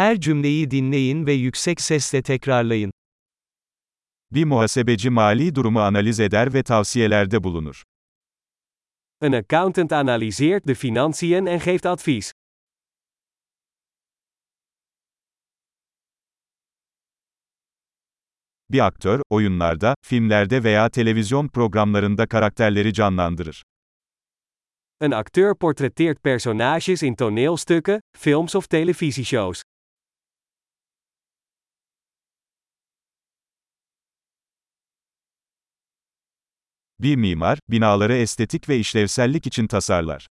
Her cümleyi dinleyin ve yüksek sesle tekrarlayın. Bir muhasebeci mali durumu analiz eder ve tavsiyelerde bulunur. Een accountant analyseert de financiën en geeft advies. Bir aktör, oyunlarda, filmlerde veya televizyon programlarında karakterleri canlandırır. Een acteur portretteert personages in toneelstukken, films of televisieshows. Bir mimar, binaları estetik ve işlevsellik için tasarlar.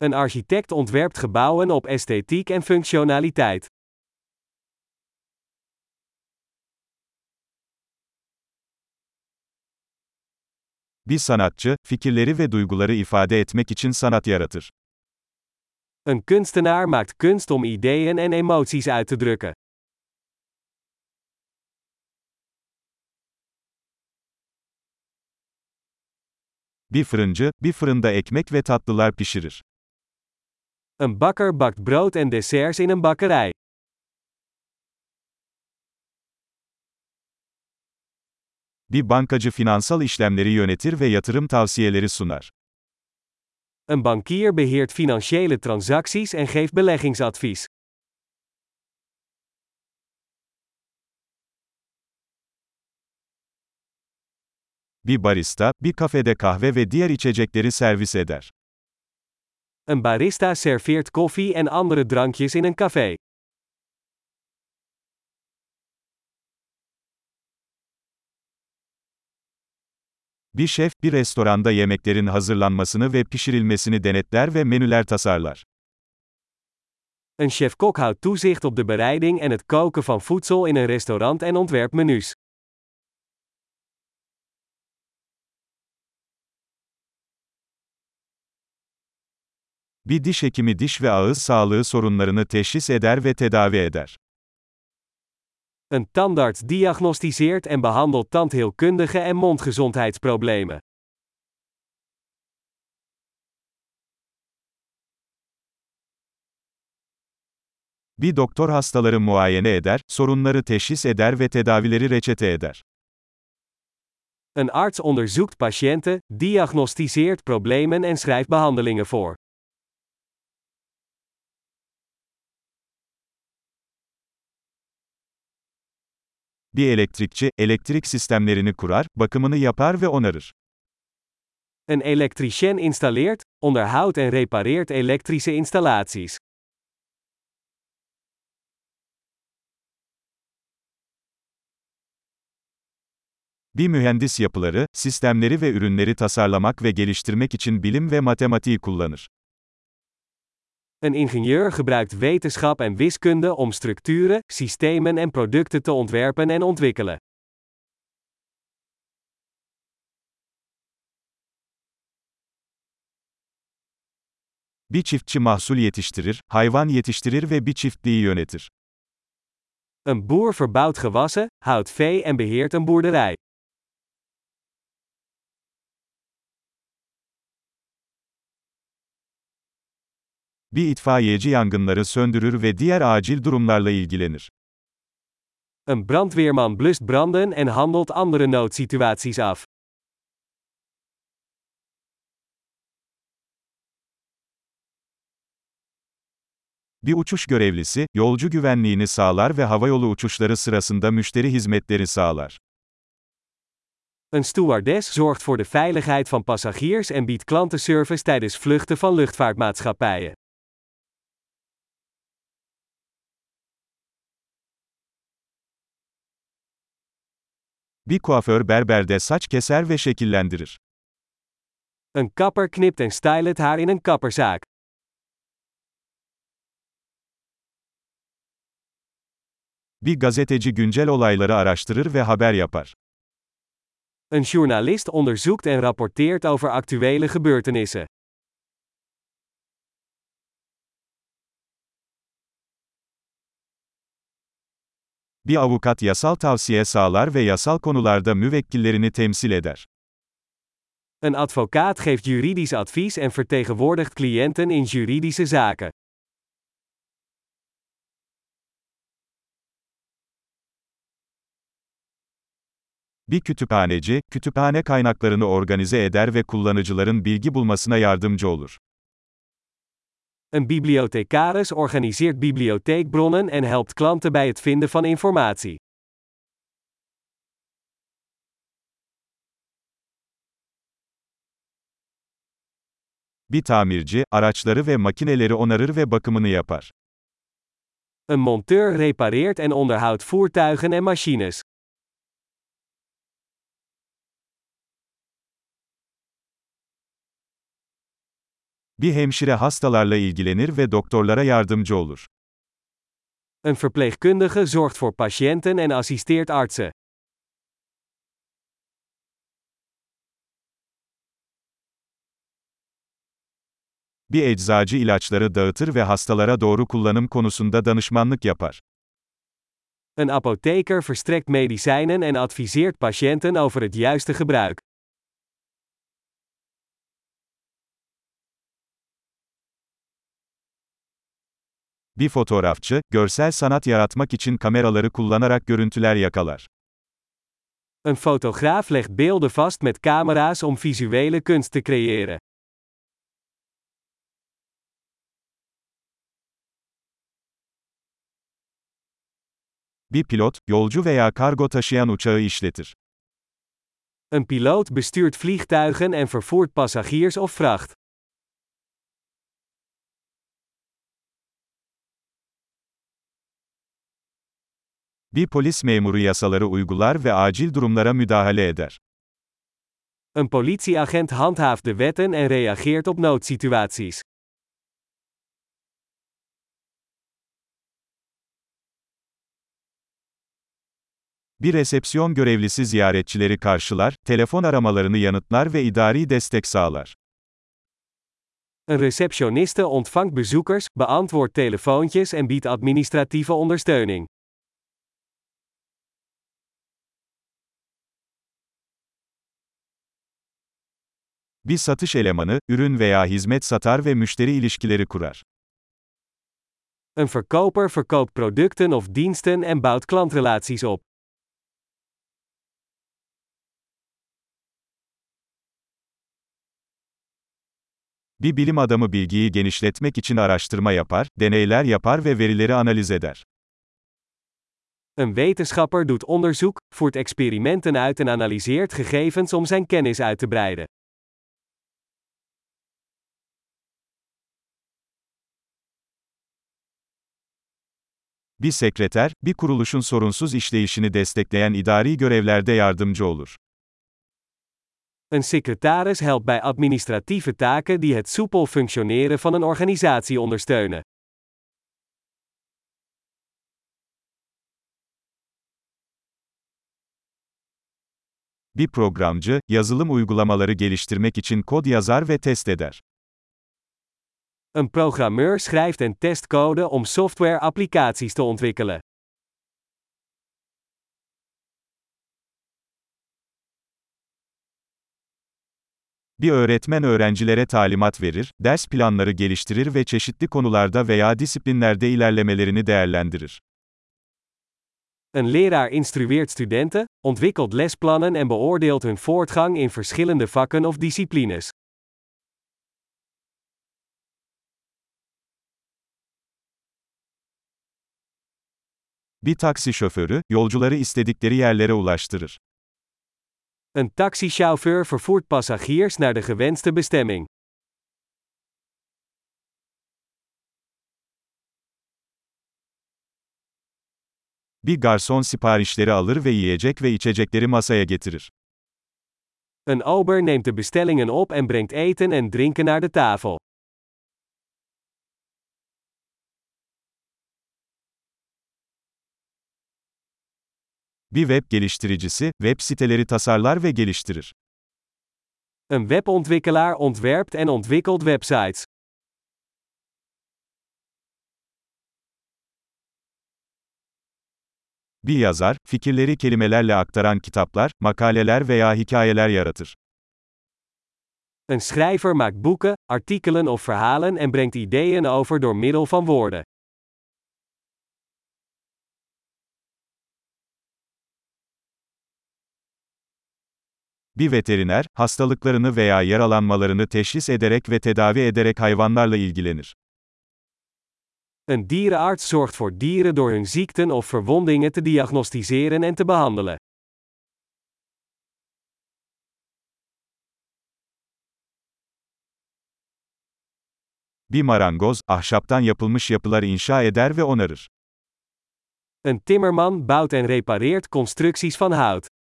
Een architect ontwerpt gebouwen op esthetiek en functionaliteit. Bir sanatçı, fikirleri ve duyguları ifade etmek için sanat yaratır. Een kunstenaar maakt kunst om ideeën en emoties uit te drukken. Bir fırıncı, bir fırında ekmek ve tatlılar pişirir. Een bakker bakt brood en desserts in een bakkerij. Bir bankacı finansal işlemleri yönetir ve yatırım tavsiyeleri sunar. Een bankier beheert financiële transacties en geeft beleggingsadvies. Bir barista, bir kafede kahve ve diğer içecekleri servis eder. Een barista serveert koffie en andere drankjes in een café. Bir şef, bir restoranda yemeklerin hazırlanmasını ve pişirilmesini denetler ve menüler tasarlar. Een chef-kok houdt toezicht op de bereiding en het koken van voedsel in een restaurant en ontwerpt menus. Bir diş hekimi diş ve ağız sağlığı sorunlarını teşhis eder ve tedavi eder. Een tandarts diagnosticeert en behandelt tandheelkundige en mondgezondheidsproblemen. Bir doktor hastaları muayene eder, sorunları teşhis eder ve tedavileri reçete eder. Een arts onderzoekt patiënten, diagnosticeert problemen en schrijft behandelingen voor. Bir elektrikçi, elektrik sistemlerini kurar, bakımını yapar ve onarır. Een elektricien installeert, onderhoudt en repareert elektrische installaties. Bir mühendis yapıları, sistemleri ve ürünleri tasarlamak ve geliştirmek için bilim ve matematiği kullanır. Een ingenieur gebruikt wetenschap en wiskunde om structuren, systemen en producten te ontwerpen en ontwikkelen. Bir çiftçi mahsul yetiştirir, hayvan yetiştirir ve bir çiftliği yönetir. Een boer verbouwt gewassen, houdt vee en beheert een boerderij. Bir itfaiyeci yangınları söndürür ve diğer acil durumlarla ilgilenir. Een brandweerman blust branden en handelt andere noodsituaties af. Bir uçuş görevlisi, yolcu güvenliğini sağlar ve havayolu uçuşları sırasında müşteri hizmetleri sağlar. Een stewardess zorgt voor de veiligheid van passagiers en biedt klantenservice tijdens vluchten van luchtvaartmaatschappijen. Bir kuaför berberde saç keser ve şekillendirir. Een kapper knipt en stylt haar in een kapperzaak. Bir gazeteci güncel olayları araştırır ve haber yapar. Een journalist onderzoekt en rapporteert over actuele gebeurtenissen. bir avukat yasal tavsiye sağlar ve yasal konularda müvekkillerini temsil eder. Een advocaat geeft juridisch advies en vertegenwoordigt cliënten in juridische zaken. Bir kütüphaneci, kütüphane kaynaklarını organize eder ve kullanıcıların bilgi bulmasına yardımcı olur. Een bibliothecaris organiseert bibliotheekbronnen en helpt klanten bij het vinden van informatie. Bir tamirci, araçları ve makineleri onarır ve bakımını yapar. Een monteur repareert en onderhoudt voertuigen en machines. Bir hemşire hastalarla ilgilenir ve doktorlara yardımcı olur. Een verpleegkundige zorgt voor patiënten en assisteert artsen. Bir eczacı ilaçları dağıtır ve hastalara doğru kullanım konusunda danışmanlık yapar. Een apotheker verstrekt medicijnen en adviseert patiënten over het juiste gebruik. Bir fotoğrafçı, görsel sanat yaratmak için kameraları kullanarak görüntüler yakalar. Een fotograaf legt beelden vast met camera's om visuele kunst te creëren. Bir pilot, yolcu veya kargo taşıyan uçağı işletir. Een piloot bestuurt vliegtuigen en vervoert passagiers of vracht. Bir polis memuru yasaları uygular ve acil durumlara müdahale eder. Een politieagent handhaaft de wetten en reageert op noodsituaties. Bir resepsiyon görevlisi ziyaretçileri karşılar, telefon aramalarını yanıtlar ve idari destek sağlar. Een receptioniste ontvangt bezoekers, beantwoordt telefoontjes en biedt administratieve ondersteuning. Bir satış elemanı, ürün veya hizmet satar ve müşteri ilişkileri kurar. Een verkoper verkoopt producten of diensten en bouwt klantrelaties op. Bir bilim adamı bilgiyi genişletmek için araştırma yapar, deneyler yapar ve verileri analiz eder. Een wetenschapper doet onderzoek, voert experimenten uit en analyseert gegevens om zijn kennis uit te breiden. Bir sekreter, bir kuruluşun sorunsuz işleyişini destekleyen idari görevlerde yardımcı olur. Een secretaris helpt bij administratieve taken die het soepel functioneren van een organisatie ondersteunen. Bir programcı, yazılım uygulamaları geliştirmek için kod yazar ve test eder. Een programmeur schrijft en test code om software-applicaties te ontwikkelen. Bir öğretmen öğrencilere talimat verir, ders planları geliştirir ve çeşitli konularda veya disiplinlerde ilerlemelerini değerlendirir. Een leraar instrueert studenten, ontwikkelt lesplannen en beoordeelt hun voortgang in verschillende vakken of disciplines. Bir taksi şoförü, yolcuları istedikleri yerlere ulaştırır. Een taxichauffeur vervoert passagiers naar de gewenste bestemming. Bir garson siparişleri alır ve yiyecek ve içecekleri masaya getirir. Een ober neemt de bestellingen op en brengt eten en drinken naar de tafel. Bir web geliştiricisi, web siteleri tasarlar ve geliştirir. Een webontwikkelaar ontwerpt en ontwikkelt websites. Bir yazar, fikirleri kelimelerle aktaran kitaplar, makaleler veya hikayeler yaratır. Een schrijver maakt boeken, artikelen of verhalen en brengt ideeën over door middel van woorden. Bir veteriner, hastalıklarını veya yaralanmalarını teşhis ederek ve tedavi ederek hayvanlarla ilgilenir. Een dierenarts zorgt voor dieren door hun ziekten of verwondingen te diagnosticeren en te behandelen. Bir marangoz, ahşaptan yapılmış yapılar inşa eder ve onarır. Een timmerman bouwt en repareert constructies van hout.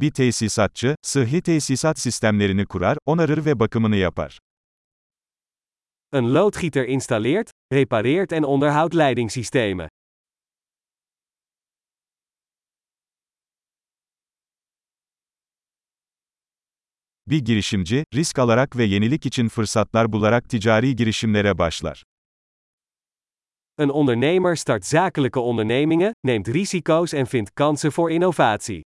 Bir tesisatçı, sıhhi tesisat sistemlerini kurar, onarır ve bakımını yapar. Een loodgieter installeert, repareert en onderhoudt leidingssystemen. Bir girişimci, risk alarak ve yenilik için fırsatlar bularak ticari girişimlere başlar. Een ondernemer start zakelijke ondernemingen, neemt risico's en vindt kansen voor innovatie.